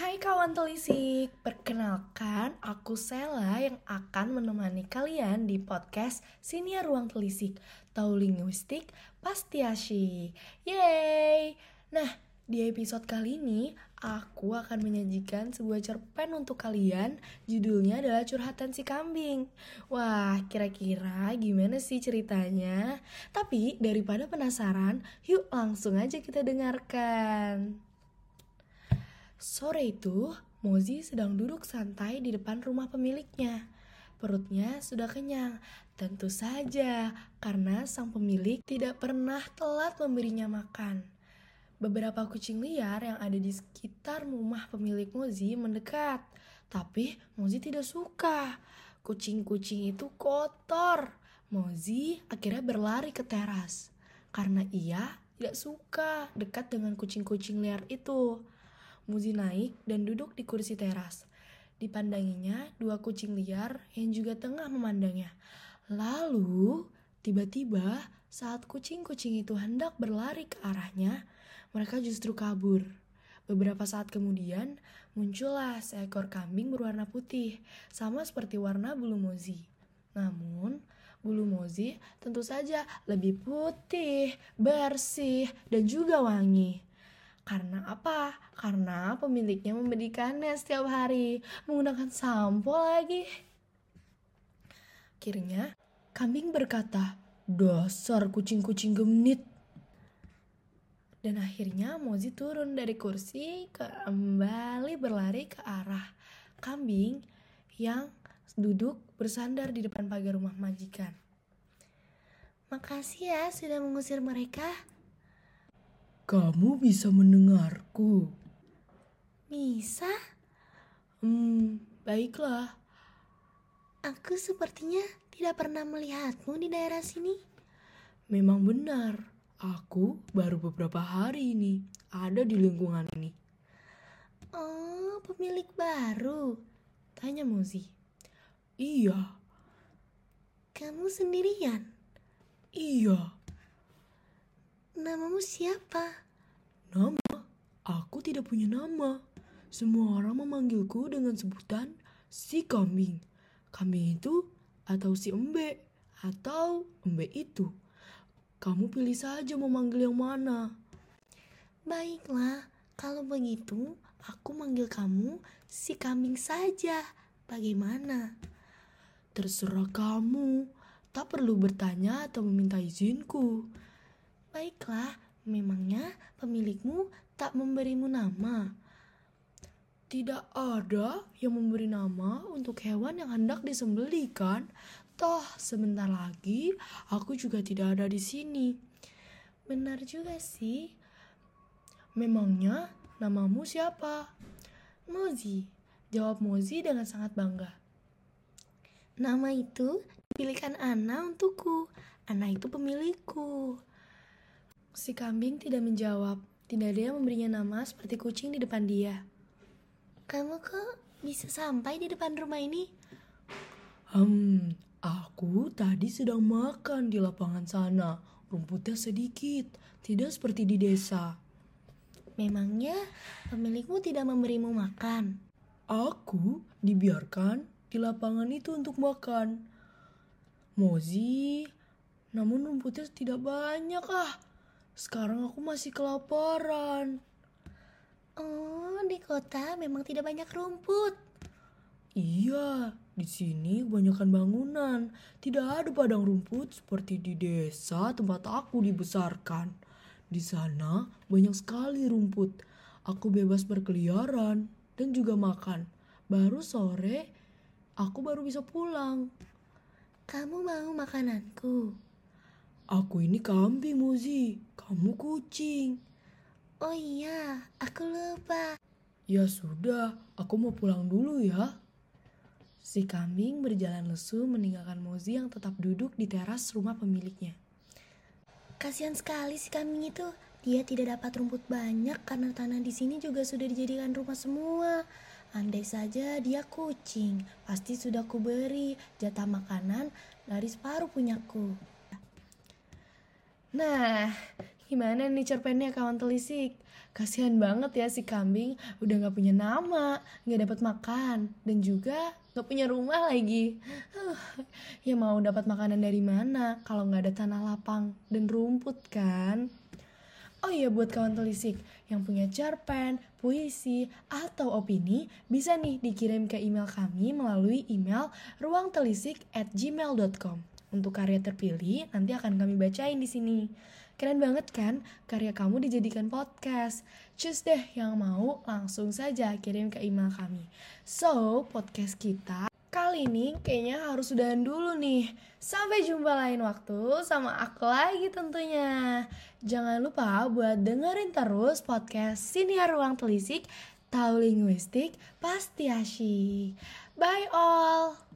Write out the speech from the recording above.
Hai kawan telisik, perkenalkan aku Sela yang akan menemani kalian di podcast Sinia Ruang Telisik Tahu Linguistik Pasti Asyik Yeay! Nah, di episode kali ini aku akan menyajikan sebuah cerpen untuk kalian Judulnya adalah Curhatan Si Kambing Wah, kira-kira gimana sih ceritanya? Tapi daripada penasaran, yuk langsung aja kita dengarkan Sore itu, Mozi sedang duduk santai di depan rumah pemiliknya. Perutnya sudah kenyang, tentu saja karena sang pemilik tidak pernah telat memberinya makan. Beberapa kucing liar yang ada di sekitar rumah pemilik Mozi mendekat, tapi Mozi tidak suka. Kucing-kucing itu kotor. Mozi akhirnya berlari ke teras karena ia tidak suka dekat dengan kucing-kucing liar itu. Muzi naik dan duduk di kursi teras. Dipandanginya dua kucing liar yang juga tengah memandangnya. Lalu, tiba-tiba saat kucing-kucing itu hendak berlari ke arahnya, mereka justru kabur. Beberapa saat kemudian, muncullah seekor kambing berwarna putih, sama seperti warna bulu mozi. Namun, bulu mozi tentu saja lebih putih, bersih, dan juga wangi. Karena apa? Karena pemiliknya memberikannya setiap hari menggunakan sampo lagi. Akhirnya, kambing berkata, dasar kucing-kucing gemnit. Dan akhirnya Mozi turun dari kursi kembali berlari ke arah kambing yang duduk bersandar di depan pagar rumah majikan. Makasih ya sudah mengusir mereka. Kamu bisa mendengarku? Bisa? Hmm, baiklah. Aku sepertinya tidak pernah melihatmu di daerah sini. Memang benar, aku baru beberapa hari ini ada di lingkungan ini. Oh, pemilik baru? Tanya Mozi. Iya. Kamu sendirian? Iya. Namamu siapa? Nama? Aku tidak punya nama. Semua orang memanggilku dengan sebutan si kambing. Kambing itu atau si embe atau embe itu. Kamu pilih saja mau manggil yang mana. Baiklah, kalau begitu aku manggil kamu si kambing saja. Bagaimana? Terserah kamu. Tak perlu bertanya atau meminta izinku. Baiklah, memangnya pemilikmu tak memberimu nama? Tidak ada yang memberi nama untuk hewan yang hendak disembelih kan? Toh sebentar lagi aku juga tidak ada di sini. Benar juga sih. Memangnya namamu siapa? Mozi, jawab Mozi dengan sangat bangga. Nama itu dipilihkan Ana untukku. Ana itu pemilikku. Si kambing tidak menjawab. Tidak ada yang memberinya nama seperti kucing di depan dia. Kamu kok bisa sampai di depan rumah ini? Hmm, aku tadi sedang makan di lapangan sana. Rumputnya sedikit, tidak seperti di desa. Memangnya pemilikmu tidak memberimu makan? Aku dibiarkan di lapangan itu untuk makan. Mozi, namun rumputnya tidak banyak ah. Sekarang aku masih kelaparan. Oh, di kota memang tidak banyak rumput. Iya, di sini kebanyakan bangunan. Tidak ada padang rumput seperti di desa tempat aku dibesarkan. Di sana banyak sekali rumput. Aku bebas berkeliaran dan juga makan. Baru sore, aku baru bisa pulang. Kamu mau makananku? Aku ini kambing, Mozi. Kamu kucing. Oh iya, aku lupa. Ya sudah, aku mau pulang dulu ya. Si kambing berjalan lesu meninggalkan Mozi yang tetap duduk di teras rumah pemiliknya. Kasihan sekali si kambing itu. Dia tidak dapat rumput banyak karena tanah di sini juga sudah dijadikan rumah semua. Andai saja dia kucing, pasti sudah kuberi jatah makanan dari separuh punyaku. Nah, gimana nih cerpennya kawan telisik? kasihan banget ya si kambing udah gak punya nama, gak dapat makan, dan juga gak punya rumah lagi. Huh, ya mau dapat makanan dari mana kalau gak ada tanah lapang dan rumput kan? Oh iya buat kawan telisik yang punya cerpen, puisi, atau opini bisa nih dikirim ke email kami melalui email ruangtelisik at gmail.com. Untuk karya terpilih nanti akan kami bacain di sini. Keren banget kan karya kamu dijadikan podcast? Cus deh yang mau langsung saja kirim ke email kami. So, podcast kita kali ini kayaknya harus udahan dulu nih. Sampai jumpa lain waktu sama aku lagi tentunya. Jangan lupa buat dengerin terus podcast Siniar Ruang Telisik Tahu Linguistik Pasti Asyik. Bye all.